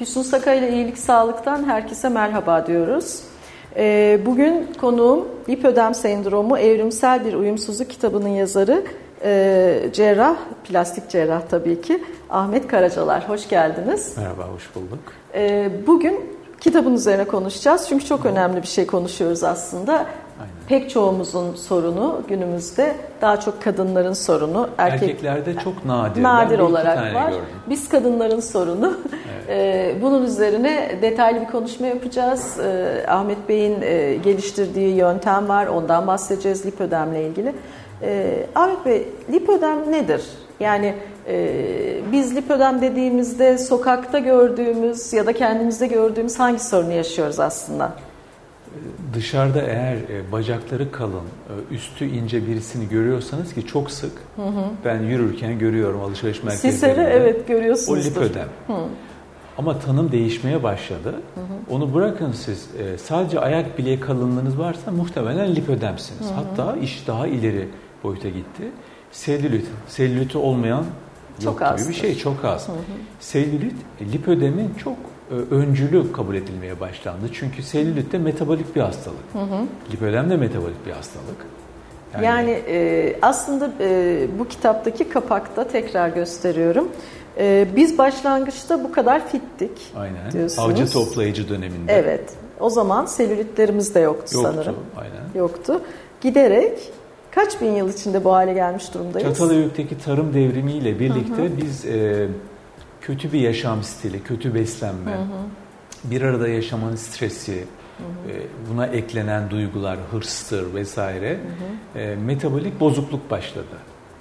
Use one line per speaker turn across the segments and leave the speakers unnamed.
Füsun Saka ile İyilik Sağlık'tan herkese merhaba diyoruz. Ee, bugün konuğum lipödem sendromu evrimsel bir uyumsuzluk kitabının yazarı e, cerrah, plastik cerrah tabii ki Ahmet Karacalar. Hoş geldiniz.
Merhaba, hoş bulduk.
Ee, bugün kitabın üzerine konuşacağız. Çünkü çok önemli bir şey konuşuyoruz aslında. Aynen. Pek çoğumuzun sorunu günümüzde daha çok kadınların sorunu.
Erkek, Erkeklerde çok nadir.
Nadir olarak var. Gördüm. Biz kadınların sorunu. Evet. Bunun üzerine detaylı bir konuşma yapacağız. Ahmet Bey'in geliştirdiği yöntem var. Ondan bahsedeceğiz lipödemle ilgili. Ahmet Bey, lipödem nedir? Yani biz lipödem dediğimizde sokakta gördüğümüz ya da kendimizde gördüğümüz hangi sorunu yaşıyoruz aslında?
Dışarıda eğer e, bacakları kalın, e, üstü ince birisini görüyorsanız ki çok sık hı hı. ben yürürken görüyorum alışveriş merkezlerinde.
Sizleri evet görüyorsunuzdur.
O lipödem. Hı. Ama tanım değişmeye başladı. Hı hı. Onu bırakın siz e, sadece ayak bileği kalınlığınız varsa muhtemelen lipödemsiniz. Hı hı. Hatta iş daha ileri boyuta gitti. Selülit, selüliti olmayan çok yok gibi bir şey çok az. Hı hı. Selülit lipödemin çok öncülü kabul edilmeye başlandı. Çünkü selülit de metabolik bir hastalık. Hı hı. Lipödem de metabolik bir hastalık.
Yani, yani e, aslında e, bu kitaptaki kapakta tekrar gösteriyorum. E, biz başlangıçta bu kadar fittik
Aynen. diyorsunuz. Avcı toplayıcı döneminde.
Evet. O zaman selülitlerimiz de yoktu,
yoktu
sanırım.
Aynen.
Yoktu. Giderek kaç bin yıl içinde bu hale gelmiş durumdayız?
Çatalhöyük'teki tarım devrimiyle birlikte hı hı. biz... E, kötü bir yaşam stili, kötü beslenme, hı hı. bir arada yaşamanın stresi, hı hı. E, buna eklenen duygular, hırstır vesaire, hı hı. E, metabolik bozukluk başladı.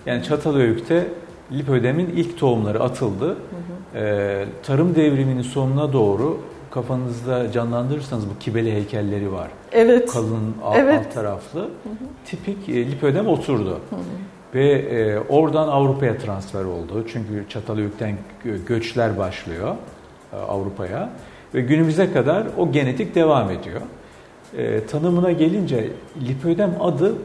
Yani Çatalhöyük'te lipödemin ilk tohumları atıldı. Hı hı. E, tarım devriminin sonuna doğru kafanızda canlandırırsanız bu kibeli heykelleri var.
Evet.
Kalın alt, evet. alt taraflı. Hı hı. Tipik lipödem oturdu. Hı hı. Ve e, oradan Avrupa'ya transfer oldu. Çünkü Çatalhöyük'ten göçler başlıyor e, Avrupa'ya. Ve günümüze kadar o genetik devam ediyor. E, tanımına gelince lipödem adı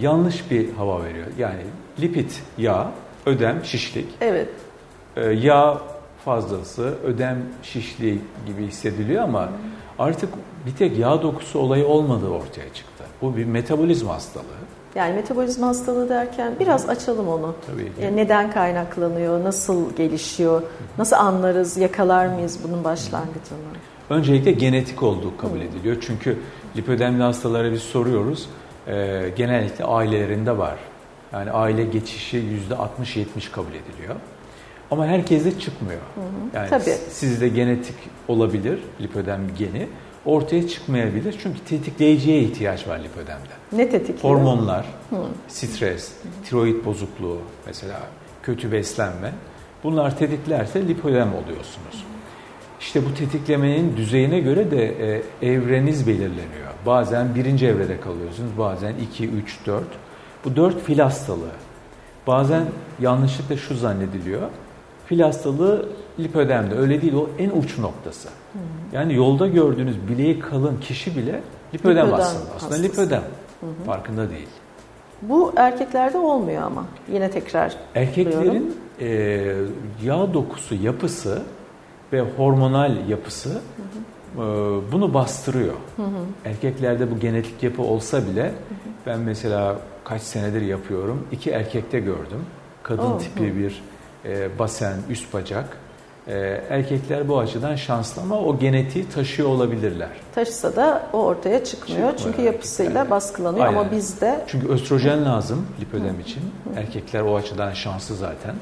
yanlış bir hava veriyor. Yani lipid yağ, ödem şişlik.
Evet.
E, yağ fazlası, ödem şişliği gibi hissediliyor ama artık bir tek yağ dokusu olayı olmadığı ortaya çıktı. Bu bir metabolizma hastalığı.
Yani metabolizma hastalığı derken biraz açalım onu.
Tabii ki.
Yani neden kaynaklanıyor, nasıl gelişiyor, nasıl anlarız, yakalar mıyız bunun başlangıcını?
Öncelikle genetik olduğu kabul ediliyor. Çünkü lipödemli hastalara biz soruyoruz. Ee, genellikle ailelerinde var. Yani aile geçişi %60-70 kabul ediliyor. Ama herkeste çıkmıyor. Yani Tabii. sizde genetik olabilir lipödem geni ortaya çıkmayabilir. Çünkü tetikleyiciye ihtiyaç var lipödemde.
Ne tetikliyor?
Hormonlar, stres, tiroid bozukluğu mesela kötü beslenme. Bunlar tetiklerse lipödem oluyorsunuz. İşte bu tetiklemenin düzeyine göre de e, evreniz belirleniyor. Bazen birinci evrede kalıyorsunuz, bazen iki, üç, dört. Bu dört fil hastalığı. Bazen yanlışlıkla şu zannediliyor. Fil hastalığı lipödemde. Öyle değil, o en uç noktası. Yani yolda gördüğünüz bileği kalın kişi bile lipödem, lipödem aslında. Aslında lipödem. Hı hı. Farkında değil.
Bu erkeklerde olmuyor ama. Yine tekrar
Erkeklerin e, yağ dokusu yapısı ve hormonal yapısı hı hı. E, bunu bastırıyor. Hı hı. Erkeklerde bu genetik yapı olsa bile hı hı. ben mesela kaç senedir yapıyorum. iki erkekte gördüm. Kadın oh, tipi hı. bir e, basen, üst bacak ee, erkekler bu açıdan şanslı ama o genetiği taşıyor olabilirler.
Taşısa da o ortaya çıkmıyor. çıkmıyor Çünkü yapısıyla yani. baskılanıyor Aynen. ama bizde...
Çünkü östrojen lazım lipödem için. Erkekler o açıdan şanslı zaten.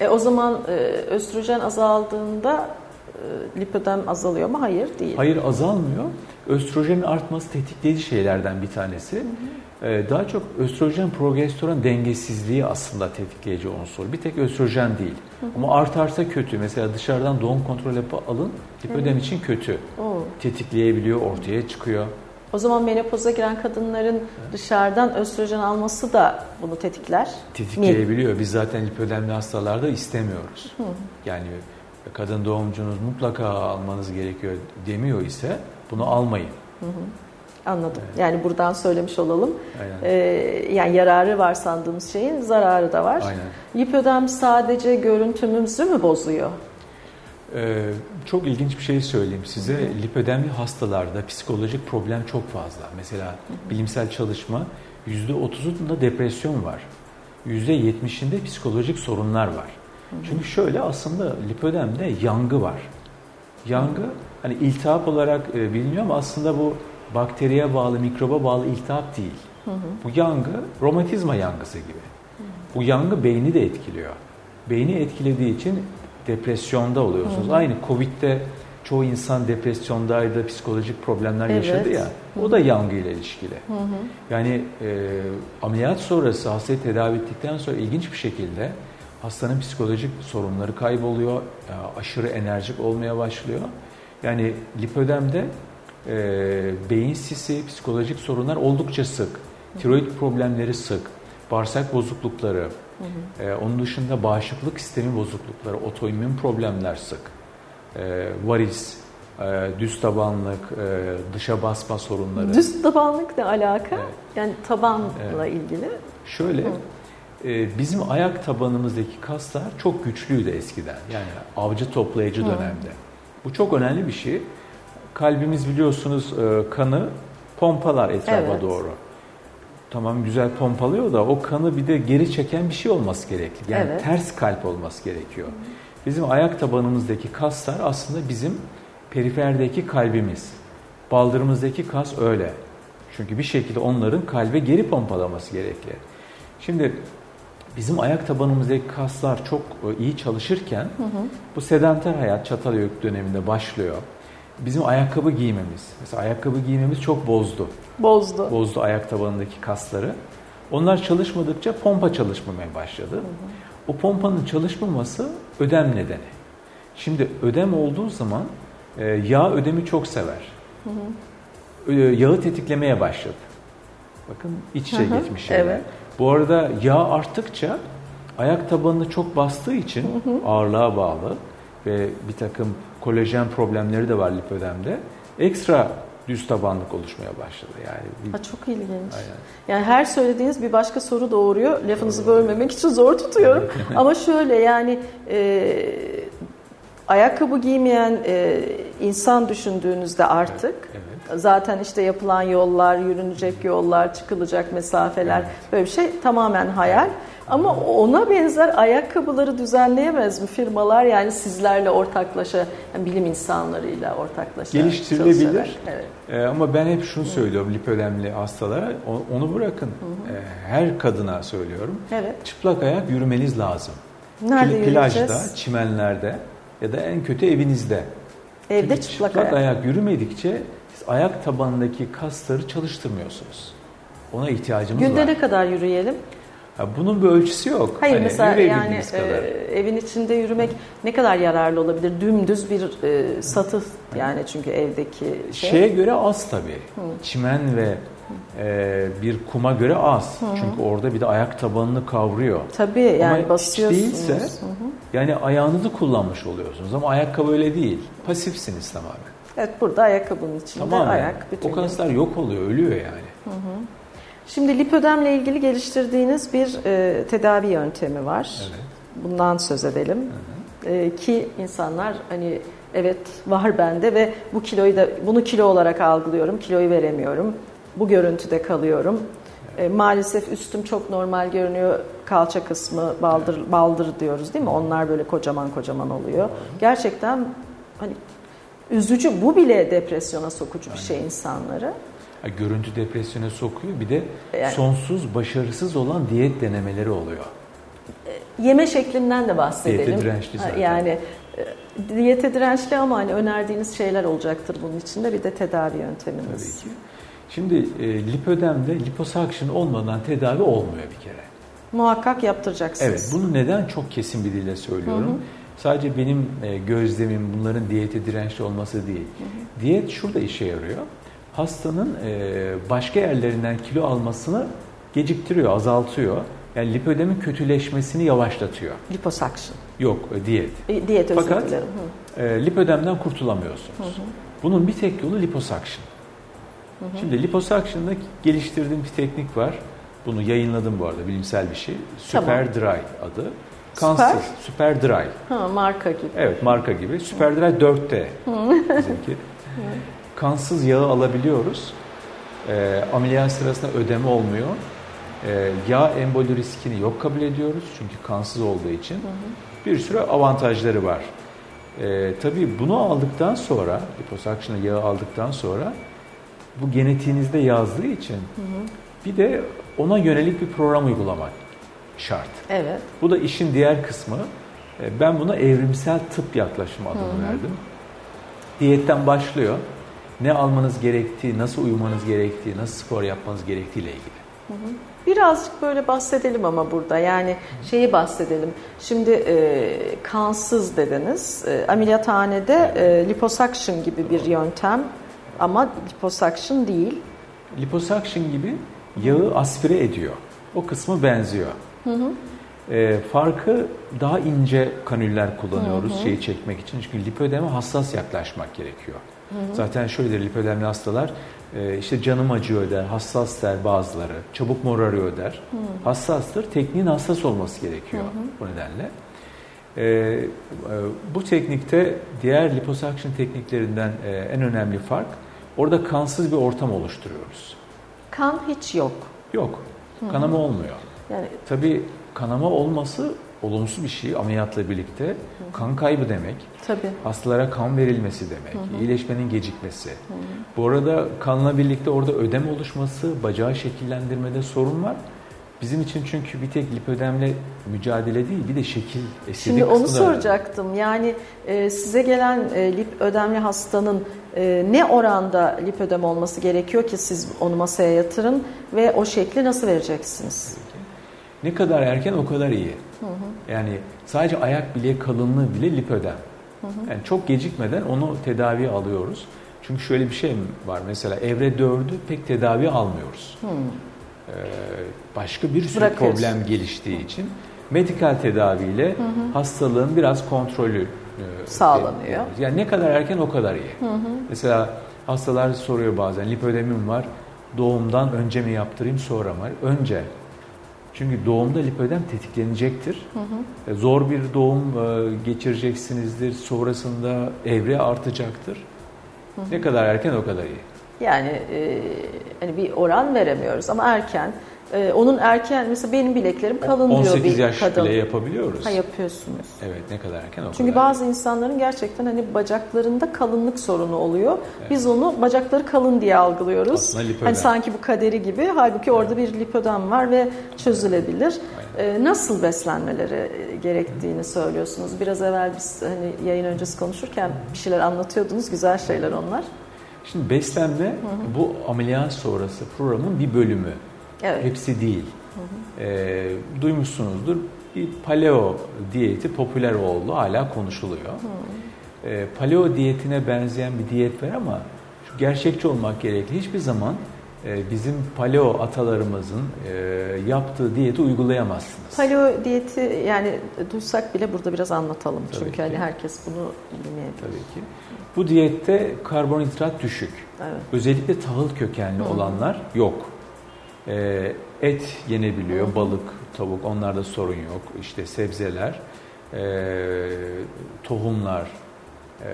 E, o zaman e, östrojen azaldığında e, lipödem azalıyor mu? Hayır değil.
Hayır azalmıyor. Östrojenin artması tetikleyici şeylerden bir tanesi. Hı daha çok östrojen progesteron dengesizliği aslında tetikleyici unsur. Bir tek östrojen değil. Hı hı. Ama artarsa kötü. Mesela dışarıdan doğum kontrol yapı alın. Lipödem için kötü. Oo. Tetikleyebiliyor, ortaya çıkıyor.
O zaman menopoza giren kadınların dışarıdan östrojen alması da bunu tetikler.
Tetikleyebiliyor. Mi? Biz zaten lipödemli hastalarda istemiyoruz. Hı. Yani kadın doğumcunuz mutlaka almanız gerekiyor demiyor ise bunu almayın. Hı hı.
Anladım. Yani buradan söylemiş olalım. Aynen. Ee, yani yararı var sandığımız şeyin zararı da var.
Aynen.
Lipödem sadece görüntümüzü mü bozuyor?
Ee, çok ilginç bir şey söyleyeyim size. Hı hı. Lipödemli hastalarda psikolojik problem çok fazla. Mesela hı hı. bilimsel çalışma %30'unda depresyon var. %70'inde psikolojik sorunlar var. Hı hı. Çünkü şöyle aslında lipödemde yangı var. Yangı hani iltihap olarak e, biliniyor ama aslında bu bakteriye bağlı, mikroba bağlı iltihap değil. Hı hı. Bu yangı romatizma yangısı gibi. Hı hı. Bu yangı beyni de etkiliyor. Beyni etkilediği için depresyonda oluyorsunuz. Hı hı. Aynı Covid'de çoğu insan depresyondaydı, psikolojik problemler evet. yaşadı ya. O da yangı ile ilişkili. Hı hı. Yani e, ameliyat sonrası hastayı tedavi ettikten sonra ilginç bir şekilde hastanın psikolojik sorunları kayboluyor, aşırı enerjik olmaya başlıyor. Yani lipödemde e, beyin sisi, psikolojik sorunlar oldukça sık. Tiroid problemleri sık, bağırsak bozuklukları, hı hı. E, onun dışında bağışıklık sistemi bozuklukları, otoimmün problemler sık. E, varis, e, düz tabanlık, e, dışa basma sorunları.
Düz tabanlık ne alaka? Evet. Yani tabanla evet. ilgili.
Şöyle, hı e, bizim ayak tabanımızdaki kaslar çok güçlüydü eskiden. Yani avcı toplayıcı Hı. dönemde. Bu çok önemli bir şey. Kalbimiz biliyorsunuz e, kanı pompalar etrafa evet. doğru. Tamam güzel pompalıyor da o kanı bir de geri çeken bir şey olması gerekli. Yani evet. ters kalp olması gerekiyor. Bizim ayak tabanımızdaki kaslar aslında bizim periferdeki kalbimiz. Baldırımızdaki kas öyle. Çünkü bir şekilde onların kalbe geri pompalaması gerekli. Şimdi bizim ayak tabanımızdaki kaslar çok e, iyi çalışırken hı hı. bu sedanter hayat Çatalhöyük döneminde başlıyor. Bizim ayakkabı giymemiz, mesela ayakkabı giymemiz çok bozdu.
Bozdu.
Bozdu ayak tabanındaki kasları. Onlar çalışmadıkça pompa çalışmamaya başladı. Hı hı. O pompanın çalışmaması ödem nedeni. Şimdi ödem olduğu zaman e, yağ ödemi çok sever. Hı hı. Yağı tetiklemeye başladı. Bakın iç içe geçmiş şeyler. Evet. Bu arada yağ arttıkça ayak tabanını çok bastığı için hı hı. ağırlığa bağlı ve bir takım kolajen problemleri de var lipödemde. Ekstra düz tabanlık oluşmaya başladı. Yani
ha, çok ilginç. Aynen. Yani her söylediğiniz bir başka soru doğuruyor. Lafınızı bölmemek için zor tutuyorum. Ama şöyle yani e, ayakkabı giymeyen e, insan düşündüğünüzde artık evet, evet. zaten işte yapılan yollar, yürünecek yollar, çıkılacak mesafeler evet. böyle bir şey tamamen hayal. Ama ona benzer ayakkabıları düzenleyemez mi firmalar? Yani sizlerle ortaklaşa, yani bilim insanlarıyla ortaklaşa
Geliştirilebilir. Evet. Ee, ama ben hep şunu söylüyorum lipödemli hastalara, onu bırakın. Hı hı. Ee, her kadına söylüyorum. Evet. Çıplak ayak yürümeniz lazım.
Nerede
Plajda, çimenlerde ya da en kötü evinizde.
Evde Çünkü çıplak,
çıplak ayak. ayak yürümedikçe siz ayak tabanındaki kasları çalıştırmıyorsunuz. Ona ihtiyacımız
Günde
var.
Günde ne kadar yürüyelim?
Ya bunun bir ölçüsü yok.
Hayır hani mesela yani e, evin içinde yürümek ne kadar yararlı olabilir? Dümdüz bir e, satı yani çünkü evdeki
şey. Şeye göre az tabii. Hı. Çimen ve e, bir kuma göre az. Hı hı. Çünkü orada bir de ayak tabanını kavruyor.
Tabii yani Ama basıyorsunuz.
Hiç değilse hı hı. yani ayağınızı kullanmış oluyorsunuz. Ama ayakkabı öyle değil. Pasifsiniz tamamen.
Evet burada ayakkabının içinde tamamen. ayak.
Bütün o kaslar yok oluyor, ölüyor yani. Hı hı.
Şimdi lipödemle ilgili geliştirdiğiniz bir e, tedavi yöntemi var. Evet. Bundan söz edelim. Hı hı. E, ki insanlar hani evet var bende ve bu kiloyu da bunu kilo olarak algılıyorum. Kiloyu veremiyorum. Bu görüntüde kalıyorum. Evet. E, maalesef üstüm çok normal görünüyor. Kalça kısmı baldır evet. baldır diyoruz değil mi? Onlar böyle kocaman kocaman oluyor. Evet. Gerçekten hani üzücü bu bile depresyona sokucu bir şey insanları
görüntü depresyona sokuyor. Bir de yani, sonsuz başarısız olan diyet denemeleri oluyor.
E, yeme şeklinden de bahsedelim.
Diyete dirençli zaten.
Yani e, diyete dirençli ama hani önerdiğiniz şeyler olacaktır bunun içinde. Bir de tedavi yönteminiz.
Tabii ki. Şimdi e, lipödemde liposuction olmadan tedavi olmuyor bir kere.
Muhakkak yaptıracaksınız.
Evet. Bunu neden çok kesin bir dille söylüyorum? Hı hı. Sadece benim e, gözlemim bunların diyete dirençli olması değil. Hı hı. Diyet şurada işe yarıyor hastanın e, başka yerlerinden kilo almasını geciktiriyor, azaltıyor. Yani lipödemin kötüleşmesini yavaşlatıyor.
Liposuction.
Yok, e, diyet.
E, diyet özür
Fakat dilerim. e, lipödemden kurtulamıyorsunuz. Hı hı. Bunun bir tek yolu liposuction. Hı hı. Şimdi liposuction'da geliştirdiğim bir teknik var. Bunu yayınladım bu arada bilimsel bir şey. Super tamam. Dry adı. Kansız. Süper, Süper Dry.
Ha, marka gibi.
Evet marka gibi. Süper Dry 4'te bizimki. Kansız yağı alabiliyoruz. E, ameliyat sırasında ödeme olmuyor. E, yağ emboli riskini yok kabul ediyoruz. Çünkü kansız olduğu için. Hı hı. Bir sürü avantajları var. E, tabii bunu aldıktan sonra, liposuction'la yağı aldıktan sonra bu genetiğinizde yazdığı için hı hı. bir de ona yönelik bir program uygulamak şart.
Evet.
Bu da işin diğer kısmı. E, ben buna evrimsel tıp yaklaşımı adını hı hı. verdim. Diyetten başlıyor. Ne almanız gerektiği, nasıl uyumanız gerektiği, nasıl spor yapmanız gerektiği ile ilgili. Hı hı.
Birazcık böyle bahsedelim ama burada yani şeyi bahsedelim. Şimdi e, kansız dediniz. E, ameliyathanede e, liposuction gibi bir yöntem ama liposuction değil.
Liposuction gibi yağı aspire ediyor. O kısmı benziyor. Hı hı. E, farkı daha ince kanüller kullanıyoruz hı hı. şeyi çekmek için. Çünkü lipödeme hassas yaklaşmak gerekiyor. Hı hı. Zaten şöyledir lipödemli hastalar e, işte canım acıyor der, hassas der bazıları, çabuk morarıyor der. Hı. Hassastır, tekniğin hassas olması gerekiyor hı hı. bu nedenle. E, e, bu teknikte diğer liposuction tekniklerinden e, en önemli fark orada kansız bir ortam oluşturuyoruz.
Kan hiç yok.
Yok. Kanama olmuyor. Yani tabii kanama olması olumsuz bir şey ameliyatla birlikte. Hı. Kan kaybı demek.
Tabii.
Hastalara kan verilmesi demek. Hı hı. iyileşmenin gecikmesi. Hı hı. Bu arada kanla birlikte orada ödem oluşması, bacağı şekillendirmede sorun var. Bizim için çünkü bir tek lipödemle mücadele değil, bir de şekil, estetik
Şimdi onu soracaktım. Yani e, size gelen e, lip ödemli hastanın e, ne oranda lipödem olması gerekiyor ki siz onu masaya yatırın ve o şekli nasıl vereceksiniz?
Ne kadar erken o kadar iyi. Hı hı. Yani sadece ayak bileği kalınlığı bile lipödem. Hı hı. Yani çok gecikmeden onu tedavi alıyoruz. Çünkü şöyle bir şey var mesela evre 4'ü pek tedavi almıyoruz. Hı. Ee, başka bir sürü problem geliştiği için medikal tedaviyle hı hı. hastalığın biraz kontrolü
sağlanıyor.
Yani ne kadar erken o kadar iyi. Hı hı. Mesela hastalar soruyor bazen lipödemim var doğumdan önce mi yaptırayım sonra mı? Önce çünkü doğumda lipödem tetiklenecektir. Hı hı. E, zor bir doğum e, geçireceksinizdir. Sonrasında evre artacaktır. Hı hı. Ne kadar erken o kadar iyi.
Yani e, hani bir oran veremiyoruz ama erken ee, onun erken mesela benim bileklerim kalın 18
diyor bir yaş kadın. bile yapabiliyoruz.
Ha yapıyorsunuz.
Evet ne kadar erken o
Çünkü
kadar
bazı insanların gerçekten hani bacaklarında kalınlık sorunu oluyor. Evet. Biz onu bacakları kalın diye algılıyoruz. Hani sanki bu kaderi gibi. Halbuki evet. orada bir lipödem var ve çözülebilir. Ee, nasıl beslenmeleri gerektiğini söylüyorsunuz. Biraz evvel biz hani yayın öncesi konuşurken bir şeyler anlatıyordunuz. Güzel şeyler onlar.
Şimdi beslenme hı hı. bu ameliyat sonrası programın bir bölümü. Evet. Hepsi değil. Hı hı. E, duymuşsunuzdur. Bir paleo diyeti popüler oldu. Hala konuşuluyor. Hı. E, paleo diyetine benzeyen bir diyet var ama şu gerçekçi olmak gerekli. Hiçbir zaman e, bizim paleo atalarımızın e, yaptığı diyeti uygulayamazsınız.
Paleo diyeti yani duysak bile burada biraz anlatalım. Tabii Çünkü hani herkes bunu bilmeyebilir.
Tabii ki. Bu diyette karbonhidrat düşük. Evet. Özellikle tahıl kökenli Hı. olanlar yok. E, et yenebiliyor, balık, tavuk onlarda sorun yok. İşte sebzeler, e, tohumlar, e,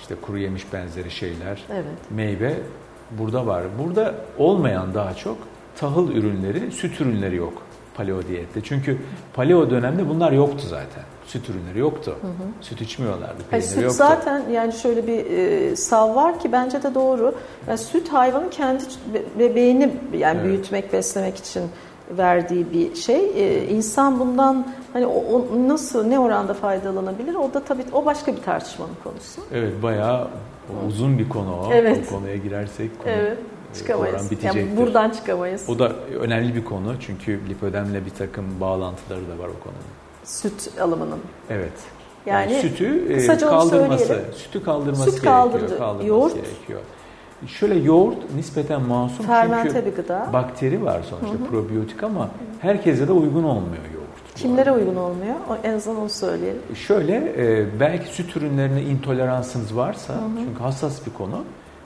işte kuru yemiş benzeri şeyler, evet. meyve burada var. Burada olmayan daha çok tahıl ürünleri, süt ürünleri yok paleo diyette. Çünkü paleo dönemde bunlar yoktu zaten. Süt ürünleri yoktu. Hı hı. Süt içmiyorlardı.
Peynir süt yoktu. zaten yani şöyle bir e, sav var ki bence de doğru. Yani süt hayvanın kendi bebeğini yani evet. büyütmek, beslemek için verdiği bir şey. Ee, insan bundan hani o, o nasıl ne oranda faydalanabilir? O da tabii o başka bir tartışmanın konusu.
Evet bayağı uzun bir konu o. Evet. O konuya girersek konu evet.
Çıkamayız. Yani buradan çıkamayız.
O da önemli bir konu çünkü lipödemle bir takım bağlantıları da var o konunun.
Süt alımının.
Evet. Yani, yani sütü e, kaldırması, sütü kaldırması Süt gerekiyor. Kaldırması yoğurt. gerekiyor. Şöyle yoğurt nispeten masum
Fermente
çünkü
bir gıda.
bakteri var sonuçta hı hı. probiyotik ama herkese de uygun olmuyor yoğurt.
Kimlere uygun olmuyor? O, en azından onu söyleyelim.
Şöyle e, belki süt ürünlerine intoleransınız varsa hı hı. çünkü hassas bir konu.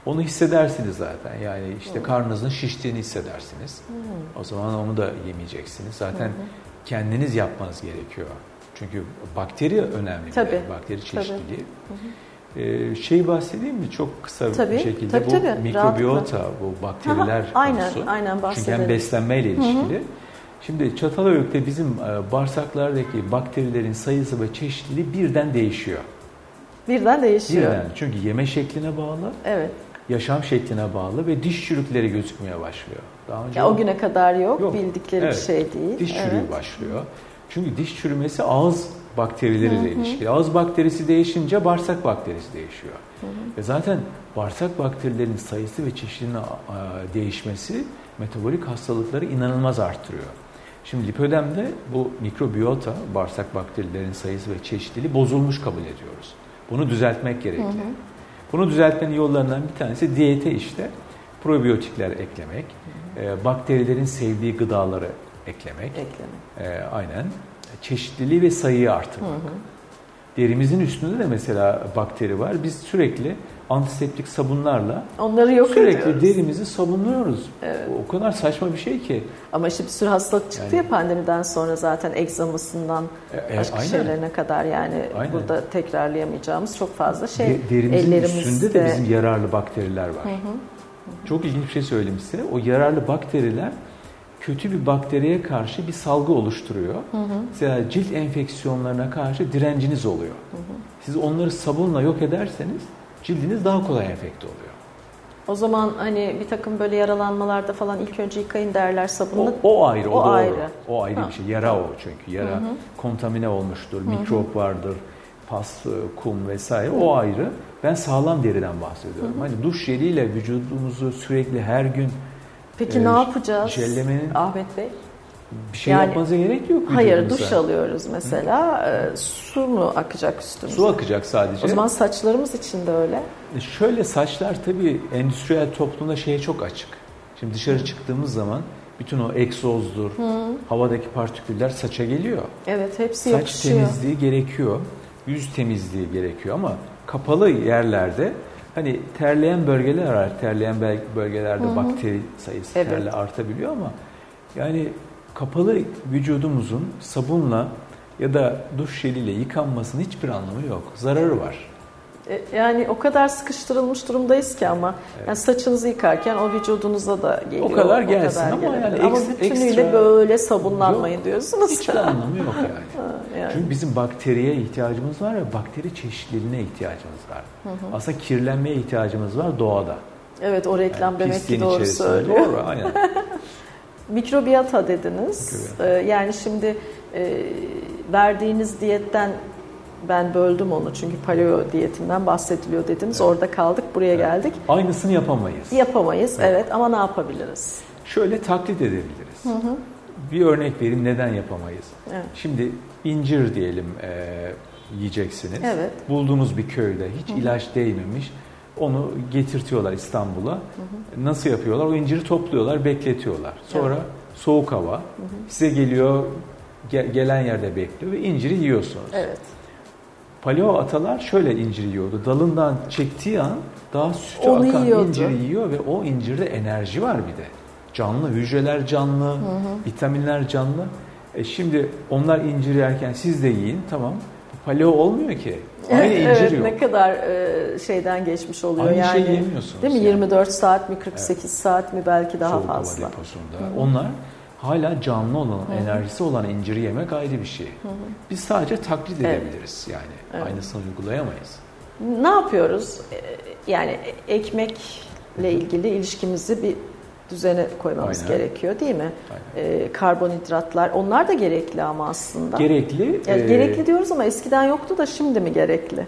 Onu hissedersiniz zaten. Yani işte karnınızın şiştiğini hissedersiniz. Hı. O zaman onu da yemeyeceksiniz. Zaten hı hı. kendiniz yapmanız gerekiyor. Çünkü bakteri önemli.
Tabii.
Bir bakteri çeşitliliği. Ee, şey bahsedeyim mi çok kısa
tabii,
bir şekilde
tabii,
bu
tabii,
mikrobiyota bu bakteriler
aynen,
konusu.
Aynen
Çünkü hem beslenmeyle ilişkili. Hı hı. Şimdi Çatalhöyük'te bizim e, bağırsaklardaki bakterilerin sayısı ve çeşitliliği birden değişiyor.
Birden değişiyor.
Birden. Çünkü yeme şekline bağlı.
Evet.
Yaşam şekline bağlı ve diş çürükleri gözükmeye başlıyor.
Daha önce ya o güne kadar yok, yok. bildikleri evet. bir şey değil.
Diş çürüğü evet. başlıyor. Çünkü diş çürümesi ağız bakterileriyle ilişkili. Ağız bakterisi değişince bağırsak bakterisi değişiyor. Hı hı. Ve zaten bağırsak bakterilerinin sayısı ve çeşidinin değişmesi metabolik hastalıkları inanılmaz arttırıyor. Şimdi lipödemde bu mikrobiyota, bağırsak bakterilerin sayısı ve çeşitliliği bozulmuş kabul ediyoruz. Bunu düzeltmek gerekli. Hı hı. Bunu düzeltmenin yollarından bir tanesi diyete işte probiyotikler eklemek. E, bakterilerin sevdiği gıdaları eklemek.
Eklemek.
E, aynen. Çeşitliliği ve sayıyı artırmak. Hı hı. Derimizin üstünde de mesela bakteri var. Biz sürekli antiseptik sabunlarla
onları yok
sürekli
ediyoruz.
derimizi sabunluyoruz.
Evet.
O kadar saçma bir şey ki.
Ama işte bir sürü hastalık çıktı yani, ya pandemiden sonra zaten egzamasından e, başka aynen. şeylerine kadar yani aynen. burada tekrarlayamayacağımız çok fazla şey. De,
derimizin üstünde de bizim yararlı bakteriler var. Hı hı. Çok ilginç bir şey söyleyeyim size. O yararlı bakteriler kötü bir bakteriye karşı bir salgı oluşturuyor. Hı hı. Mesela cilt enfeksiyonlarına karşı direnciniz oluyor. Hı hı. Siz onları sabunla yok ederseniz cildiniz daha kolay enfekte oluyor.
O zaman hani bir takım böyle yaralanmalarda falan ilk önce yıkayın derler sabunla.
O, o ayrı, o, o doğru. ayrı. O ayrı ha. bir şey. Yara o çünkü. Yara hı hı. kontamine olmuştur, hı hı. mikrop vardır, pas, e, kum vesaire. Hı. O ayrı. Ben sağlam deriden bahsediyorum. Hı hı. Hani duş jeliyle vücudumuzu sürekli her gün
Peki e, ne yapacağız jellemenin, Ahmet Bey?
Bir şey yani, yapmanıza gerek yok.
Hayır duş alıyoruz mesela. E, su mu akacak üstümüze?
Su akacak sadece.
O zaman saçlarımız için de öyle.
E şöyle saçlar tabii endüstriyel toplumda şeye çok açık. Şimdi dışarı çıktığımız zaman bütün o egzozdur, Hı. havadaki partiküller saça geliyor.
Evet hepsi
Saç
yapışıyor.
temizliği gerekiyor. Yüz temizliği gerekiyor ama kapalı yerlerde hani terleyen bölgeler var. Terleyen bölgelerde Hı-hı. bakteri sayısı evet. terle artabiliyor ama yani kapalı vücudumuzun sabunla ya da duş jeliyle yıkanmasının hiçbir anlamı yok. Zararı var.
E, yani o kadar sıkıştırılmış durumdayız ki ama evet. yani saçınızı yıkarken o vücudunuza da geliyor.
O kadar gelsin o kadar ama yani
ama bütünüyle ekstra, böyle sabunlanmayın yok, diyorsunuz.
Hiçbir anlamı yok yani. yani. Çünkü bizim bakteriye ihtiyacımız var ve bakteri çeşitliliğine ihtiyacımız var. Hı hı. Aslında kirlenmeye ihtiyacımız var doğada.
Evet o reklam yani demek ki doğru söylüyor.
Doğru aynen.
Mikrobiyata dediniz. Mikrobiyata. Ee, yani şimdi e, verdiğiniz diyetten ben böldüm onu çünkü paleo diyetinden bahsediliyor dediniz. Evet. Orada kaldık, buraya evet. geldik.
Aynısını yapamayız.
Yapamayız, evet. evet ama ne yapabiliriz?
Şöyle taklit edebiliriz. Hı hı. Bir örnek vereyim neden yapamayız. Evet. Şimdi incir diyelim e, yiyeceksiniz.
Evet.
Bulduğunuz bir köyde hiç hı hı. ilaç değmemiş. Onu getirtiyorlar İstanbul'a. Nasıl yapıyorlar? O inciri topluyorlar, bekletiyorlar. Sonra evet. soğuk hava. Hı hı. Size geliyor, gelen yerde bekliyor ve inciri yiyorsunuz.
Evet.
Paleo atalar şöyle incir yiyordu. Dalından çektiği an daha sütü
Onu
akan
yiyordu.
inciri yiyor ve o incirde enerji var bir de. Canlı, hücreler canlı, hı hı. vitaminler canlı. E şimdi onlar incir yerken siz de yiyin tamam. Paleo olmuyor ki. Aynı
evet,
incir yok.
Ne kadar e, şeyden geçmiş oluyor
Aynı
yani.
şey yemiyorsunuz.
Değil mi? Yani. 24 saat mi 48 evet. saat mi belki daha
Soğuk
fazla.
Soğuk deposunda. Onlar hala canlı olan, Hı-hı. enerjisi olan inciri yemek ayrı bir şey. Hı-hı. Biz sadece taklit evet. edebiliriz yani. Evet. Aynısını uygulayamayız.
Ne yapıyoruz? E, yani ekmekle ilgili ilişkimizi bir düzene koymamız Aynen. gerekiyor değil mi? Ee, karbonhidratlar onlar da gerekli ama aslında.
Gerekli.
Yani e... Gerekli diyoruz ama eskiden yoktu da şimdi mi gerekli?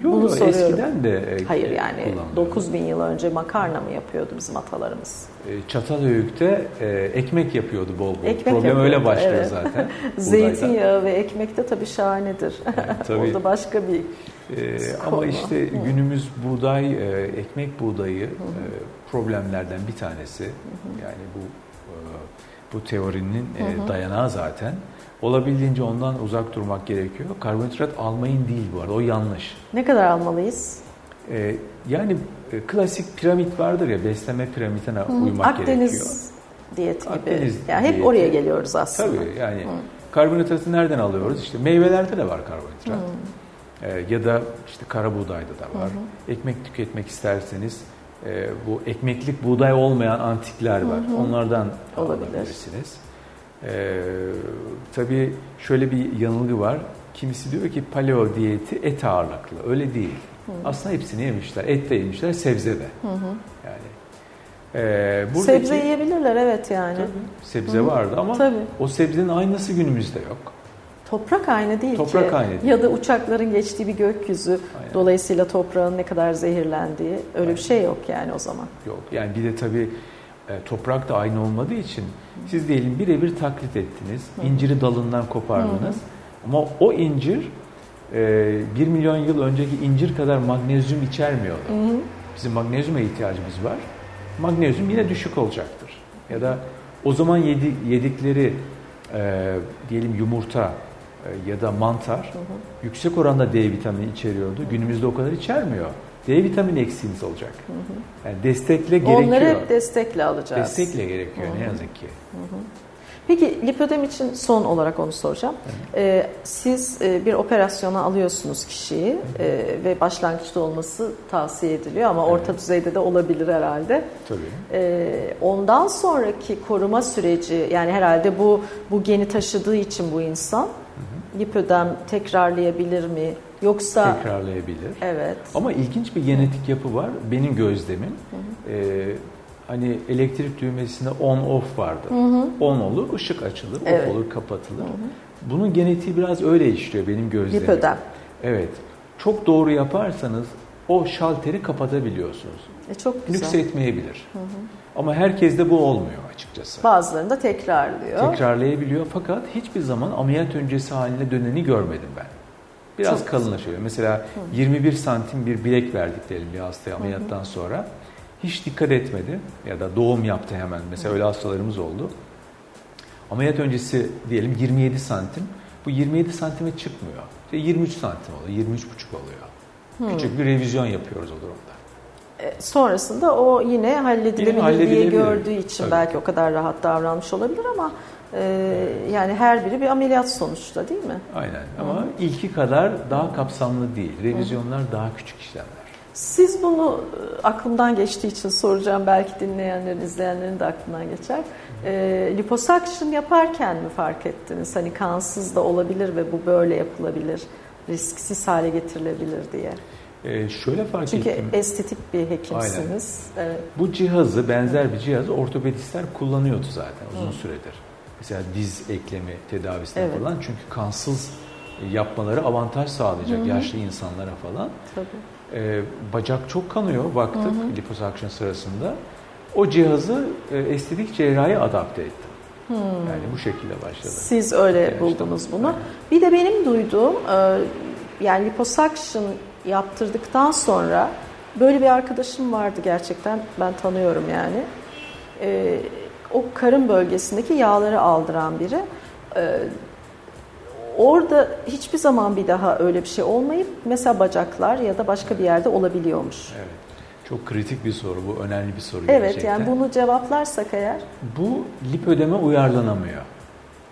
Yok, Bunu soruyorum. eskiden de
e, Hayır yani 9 bin yıl önce makarna mı yapıyordu bizim atalarımız?
E, Çatalhöyük'te e, ekmek yapıyordu bol bol. Ekmek Problem yapıyordu, öyle başlıyor evet. zaten.
Zeytinyağı ve ekmek de tabii şahanedir. Yani, tabii. Orada başka bir
ee, ama işte Hı. günümüz buğday, ekmek buğdayı e, problemlerden bir tanesi. Hı hı. Yani bu bu teorinin hı hı. dayanağı zaten. Olabildiğince ondan uzak durmak gerekiyor. Karbonhidrat almayın değil bu arada. O yanlış.
Ne kadar almalıyız?
Ee, yani e, klasik piramit vardır ya beslenme piramidine Hı. uymak
Akdeniz
gerekiyor.
diyeti gibi. Akdeniz yani hep diyeti. oraya geliyoruz aslında.
Tabii yani Hı. Karbonhidratı nereden alıyoruz? İşte meyvelerde de var karbonhidrat. Hmm. E, ya da işte kara buğdayda da var. Hı Ekmek tüketmek isterseniz e, bu ekmeklik buğday olmayan antikler var. Hı hı. Onlardan Olabilir. alabilirsiniz. E, tabii şöyle bir yanılgı var. Kimisi diyor ki paleo diyeti et ağırlıklı. Öyle değil. Hı. Aslında hepsini yemişler. Et de yemişler, sebze de. Hı hı. Yani
ee, buradaki, sebze yiyebilirler evet yani. Tabii,
sebze Hı. vardı ama tabii. o sebzenin aynısı günümüzde yok.
Toprak aynı değil
Toprak
ki.
aynı değil.
Ya da uçakların geçtiği bir gökyüzü. Aynen. Dolayısıyla toprağın ne kadar zehirlendiği öyle Aynen. bir şey yok yani o zaman.
Yok yani bir de tabii e, toprak da aynı olmadığı için siz diyelim birebir taklit ettiniz. Hı. İnciri dalından kopardınız. Hı. Ama o incir e, 1 milyon yıl önceki incir kadar magnezyum içermiyordu. Hı. Bizim magnezyuma ihtiyacımız var. Magnezyum yine düşük olacaktır. Ya da o zaman yedi, yedikleri e, diyelim yumurta e, ya da mantar hı hı. yüksek oranda D vitamini içeriyordu. Günümüzde o kadar içermiyor. D vitamini eksiğimiz olacak. Hı hı. Yani destekle gerekiyor.
Onları hep destekle alacağız.
Destekle gerekiyor hı hı. ne yazık ki. Hı hı.
Peki lipödem için son olarak onu soracağım. Ee, siz e, bir operasyona alıyorsunuz kişiyi e, ve başlangıçta olması tavsiye ediliyor ama orta evet. düzeyde de olabilir herhalde.
Tabii.
Ee, ondan sonraki koruma süreci yani herhalde bu bu geni taşıdığı için bu insan lipödem tekrarlayabilir mi? Yoksa
tekrarlayabilir.
Evet.
Ama ilginç bir genetik yapı var benim gözlemim. Hı hı. Ee, hani elektrik düğmesinde on off vardı. Hı hı. On olur, ışık açılır, evet. off olur, kapatılır. Hı hı. Bunun genetiği biraz öyle işliyor benim gözlemim.
Lipödem.
Evet. Çok doğru yaparsanız o şalteri kapatabiliyorsunuz.
E çok güzel.
Nüksetmeyebilir. Hı hı. Ama herkeste bu olmuyor açıkçası.
Bazılarında tekrarlıyor.
Tekrarlayabiliyor fakat hiçbir zaman ameliyat öncesi haline döneni görmedim ben. Biraz çok kalınlaşıyor. Güzel. Mesela hı. 21 santim bir bilek verdik diyelim bir hastaya ameliyattan hı hı. sonra hiç dikkat etmedi ya da doğum yaptı hemen. Mesela öyle hastalarımız oldu. Ameliyat öncesi diyelim 27 santim. Bu 27 santime çıkmıyor. İşte 23 santim oluyor, 23,5 oluyor. Hmm. Küçük bir revizyon yapıyoruz o durumda.
E, sonrasında o yine halledilebilir, yine diye gördüğü için Tabii. belki o kadar rahat davranmış olabilir ama e, yani her biri bir ameliyat sonuçta değil mi?
Aynen ama Hı. ilki kadar daha kapsamlı değil. Revizyonlar Hı. daha küçük işlemler.
Siz bunu e, aklımdan geçtiği için soracağım. Belki dinleyenlerin, izleyenlerin de aklından geçer. E, liposuction yaparken mi fark ettiniz? Hani kansız da olabilir ve bu böyle yapılabilir, risksiz hale getirilebilir diye.
Ee, şöyle fark
Çünkü
ettim.
Çünkü estetik bir hekimsiniz.
Aynen. Evet. Bu cihazı, benzer bir cihazı ortopedistler kullanıyordu zaten uzun Hı. süredir. Mesela diz eklemi tedavisinde evet. falan. Çünkü kansız yapmaları avantaj sağlayacak Hı. yaşlı insanlara falan.
Tabii.
E, bacak çok kanıyor baktık hı hı. liposakşın sırasında. O cihazı e, estetik cerrahi adapte ettim. Hmm. Yani bu şekilde başladı.
Siz öyle yani buldunuz işte, bunu. Yani. Bir de benim duyduğum e, yani liposuction yaptırdıktan sonra böyle bir arkadaşım vardı gerçekten ben tanıyorum yani. E, o karın bölgesindeki yağları aldıran biri. E, Orada hiçbir zaman bir daha öyle bir şey olmayıp mesela bacaklar ya da başka bir yerde olabiliyormuş.
Evet. Çok kritik bir soru bu, önemli bir soru
evet,
gerçekten.
Evet, yani bunu cevaplarsak eğer.
Bu lipödeme uyarlanamıyor.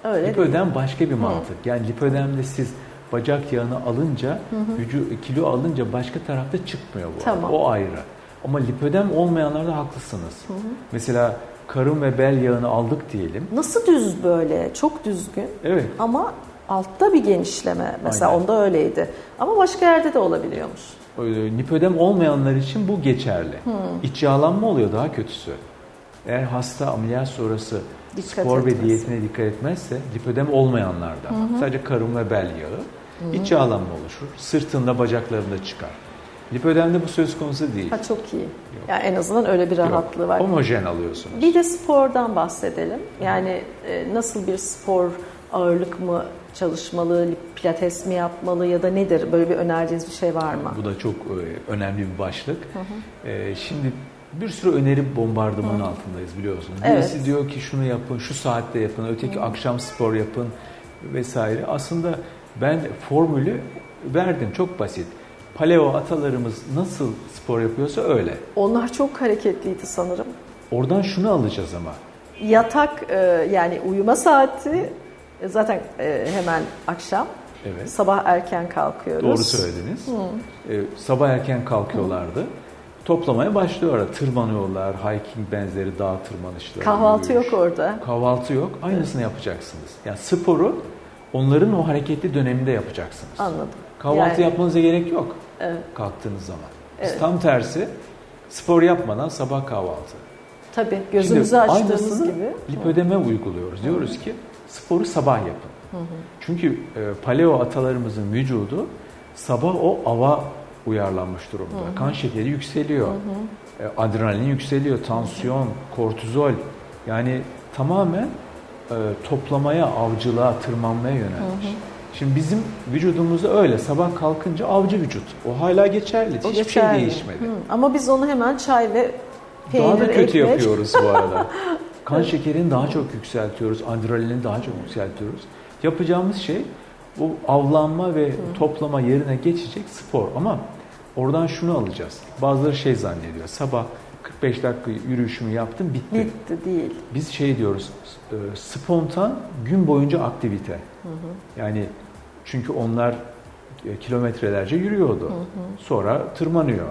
Öyle
lipödem başka bir mantık. Hı. Yani lipödemde siz bacak yağını alınca, hı hı. Vücu, kilo alınca başka tarafta çıkmıyor bu.
Tamam.
O ayrı. Ama lipödem olmayanlarda haklısınız. Hı hı. Mesela karın ve bel yağını aldık diyelim.
Nasıl düz böyle? Çok düzgün.
Evet.
Ama altta bir genişleme mesela Aynen. onda öyleydi. Ama başka yerde de olabiliyormuş.
Nipödem olmayanlar için bu geçerli. Hmm. İç yağlanma oluyor daha kötüsü. Eğer hasta ameliyat sonrası dikkat spor etmez. ve diyetine dikkat etmezse lipödem olmayanlarda hı sadece karın ve bel yağı hı iç yağlanma oluşur. Sırtında bacaklarında çıkar. Lipödemde bu söz konusu değil.
Ha, çok iyi. Yok. Yani en azından öyle bir rahatlığı Yok. var.
Homojen alıyorsunuz.
Bir de spordan bahsedelim. Yani e, nasıl bir spor ağırlık mı çalışmalı, pilates mi yapmalı ya da nedir? Böyle bir önerdiğiniz bir şey var mı?
Bu da çok e, önemli bir başlık. Hı hı. E, şimdi bir sürü öneri bombardıman hı. altındayız biliyorsunuz. Birisi evet. diyor ki şunu yapın, şu saatte yapın, öteki hı. akşam spor yapın vesaire. Aslında ben formülü verdim çok basit. Paleo atalarımız nasıl spor yapıyorsa öyle.
Onlar çok hareketliydi sanırım.
Oradan şunu alacağız ama.
Yatak e, yani uyuma saati zaten e, hemen akşam. Evet. Sabah erken kalkıyoruz.
Doğru söylediniz. Ee, sabah erken kalkıyorlardı. Hı. Toplamaya başlıyorlar. Tırmanıyorlar. Hiking benzeri dağ tırmanışları.
Kahvaltı yürüyüş. yok orada.
Kahvaltı yok. Aynısını evet. yapacaksınız. Yani sporu onların o hareketli döneminde yapacaksınız.
Anladım.
Kahvaltı yani, yapmanıza gerek yok. Evet. Kalktığınız zaman. Biz evet. tam tersi spor yapmadan sabah kahvaltı.
Tabii gözümüzü Şimdi açtığımız gibi.
lipödeme uyguluyoruz. Diyoruz ki sporu sabah yapın. Hı hı. Çünkü e, paleo atalarımızın vücudu sabah o ava uyarlanmış durumda. Hı hı. Kan şekeri yükseliyor. Hı hı. E, adrenalin yükseliyor, tansiyon, hı hı. kortizol. Yani tamamen e, toplamaya, avcılığa, tırmanmaya yönelmiş. Hı hı. Şimdi bizim vücudumuzda öyle. Sabah kalkınca avcı vücut. O hala geçerli. O Hiçbir şey geçerli. şey değişmedi. Hı.
Ama biz onu hemen çay ve peynir,
Daha da kötü
ekmek.
yapıyoruz bu arada. Kan şekerini daha çok yükseltiyoruz. Adrenalini daha çok yükseltiyoruz. Yapacağımız şey bu avlanma ve toplama yerine geçecek spor. Ama oradan şunu alacağız. Bazıları şey zannediyor. Sabah 45 dakika yürüyüşümü yaptım bitti.
Bitti değil.
Biz şey diyoruz e, spontan gün boyunca aktivite. Hı hı. Yani çünkü onlar e, kilometrelerce yürüyordu. Hı hı. Sonra tırmanıyor.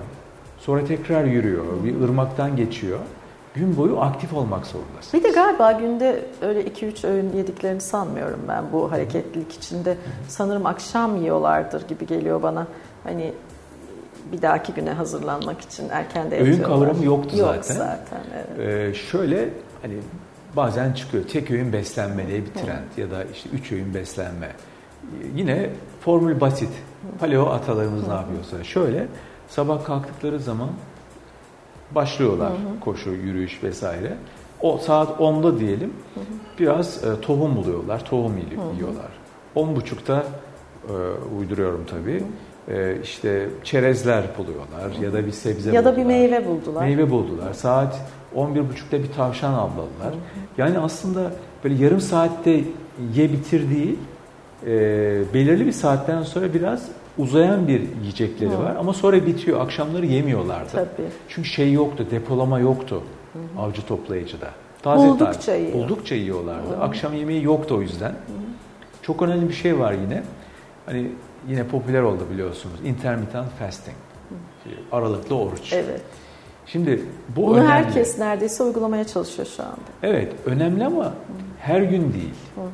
Sonra tekrar yürüyor. Hı hı. Bir ırmaktan geçiyor. Gün boyu aktif olmak zorundasın.
Bir de galiba günde öyle 2-3 öğün yediklerini sanmıyorum ben bu hareketlilik içinde. Sanırım akşam yiyorlardır gibi geliyor bana. Hani bir dahaki güne hazırlanmak için erken de
Öğün kavramı yoktu
Yok
zaten.
zaten evet.
Ee, şöyle hani bazen çıkıyor tek öğün beslenme diye bir trend Hı. ya da işte üç öğün beslenme. Yine formül basit. Paleo atalarımız Hı. ne yapıyorsa. Şöyle sabah kalktıkları zaman başlıyorlar Hı. koşu, yürüyüş vesaire. O saat 10'da diyelim Hı. biraz e, tohum buluyorlar, tohum yiyorlar. 10.30'da e, uyduruyorum tabii. Hı e, işte çerezler buluyorlar ya da bir sebze
ya
buldular.
da bir meyve buldular.
Meyve buldular. Saat 11.30'da bir tavşan avladılar. Yani aslında böyle yarım saatte ye bitir değil, e, belirli bir saatten sonra biraz uzayan bir yiyecekleri Hı. var ama sonra bitiyor. Akşamları yemiyorlardı.
Tabii.
Çünkü şey yoktu, depolama yoktu Hı. avcı toplayıcıda. Taze
buldukça
taze, yiyor. buldukça yiyorlardı. Hı. Akşam yemeği yoktu o yüzden. Hı. Çok önemli bir şey var yine. Hani yine popüler oldu biliyorsunuz. Intermittent fasting. Aralıklı oruç.
Evet.
Şimdi bu
Bunu
önemli.
herkes neredeyse uygulamaya çalışıyor şu anda.
Evet, önemli ama her gün değil. Hı hı.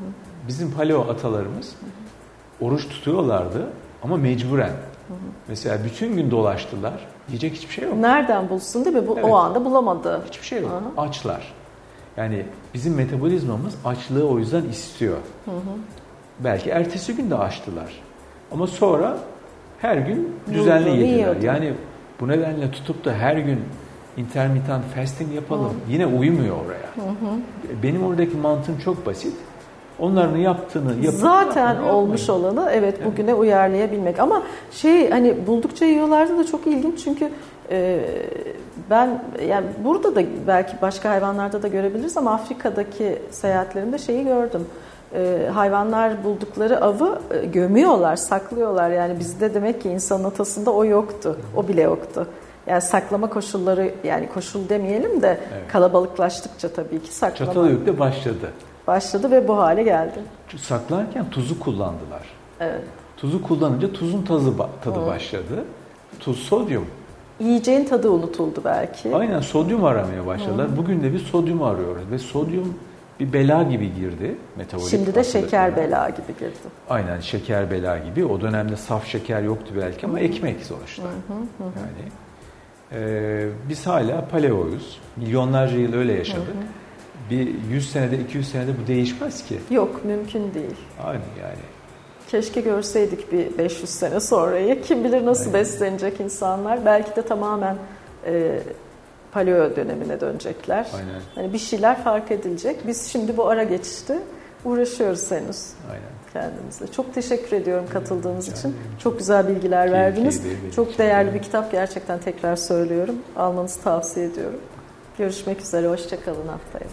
Bizim paleo atalarımız hı hı. oruç tutuyorlardı ama mecburen. Hı hı. Mesela bütün gün dolaştılar. Yiyecek hiçbir şey yok.
Nereden bulsun değil mi? Bu evet. o anda bulamadı.
Hiçbir şey yok. Hı. Açlar. Yani bizim metabolizmamız açlığı o yüzden istiyor. Hı hı. Belki ertesi gün de açtılar. Ama sonra her gün düzenli Yolda, yediler. Yiyordu. Yani bu nedenle tutup da her gün intermittent fasting yapalım. Hı. Yine uymuyor oraya. Hı hı. Benim oradaki mantığım çok basit. Onların yaptığını yapıp
zaten olmuş olanı evet bugüne evet. uyarlayabilmek. Ama şey hani buldukça yiyorlardı da çok ilginç çünkü e, ben yani burada da belki başka hayvanlarda da görebiliriz ama Afrika'daki seyahatlerimde şeyi gördüm e, hayvanlar buldukları avı e, gömüyorlar, saklıyorlar. Yani bizde demek ki insanın atasında o yoktu. O bile yoktu. Yani saklama koşulları yani koşul demeyelim de evet. kalabalıklaştıkça tabii ki saklama.
Çatalhöyük'te başladı.
Başladı ve bu hale geldi.
Saklarken tuzu kullandılar.
Evet.
Tuzu kullanınca tuzun tadı, tadı Hı. başladı. Tuz sodyum.
Yiyeceğin tadı unutuldu belki.
Aynen sodyum aramaya başladılar. Hı. Bugün de bir sodyum arıyoruz ve sodyum bir bela gibi girdi metabolik
Şimdi de şeker bela gibi girdi.
Aynen şeker bela gibi. O dönemde saf şeker yoktu belki ama ekmek sonuçta. Hı hı hı. Yani e, biz hala paleoyuz. Milyonlarca yıl öyle yaşadık. Hı hı. Bir 100 senede 200 senede bu değişmez ki.
Yok mümkün değil.
Aynen yani.
Keşke görseydik bir 500 sene sonrayı. Kim bilir nasıl Aynen. beslenecek insanlar. Belki de tamamen e, paleo dönemine dönecekler.
Aynen.
Hani bir şeyler fark edilecek. Biz şimdi bu ara geçişte uğraşıyoruz henüz.
Aynen.
Kendimize. Çok teşekkür ediyorum katıldığınız yani, için. Çok güzel bilgiler verdiniz. Çok değerli bir kitap gerçekten tekrar söylüyorum. Almanızı tavsiye ediyorum. Görüşmek üzere. Hoşçakalın haftaya.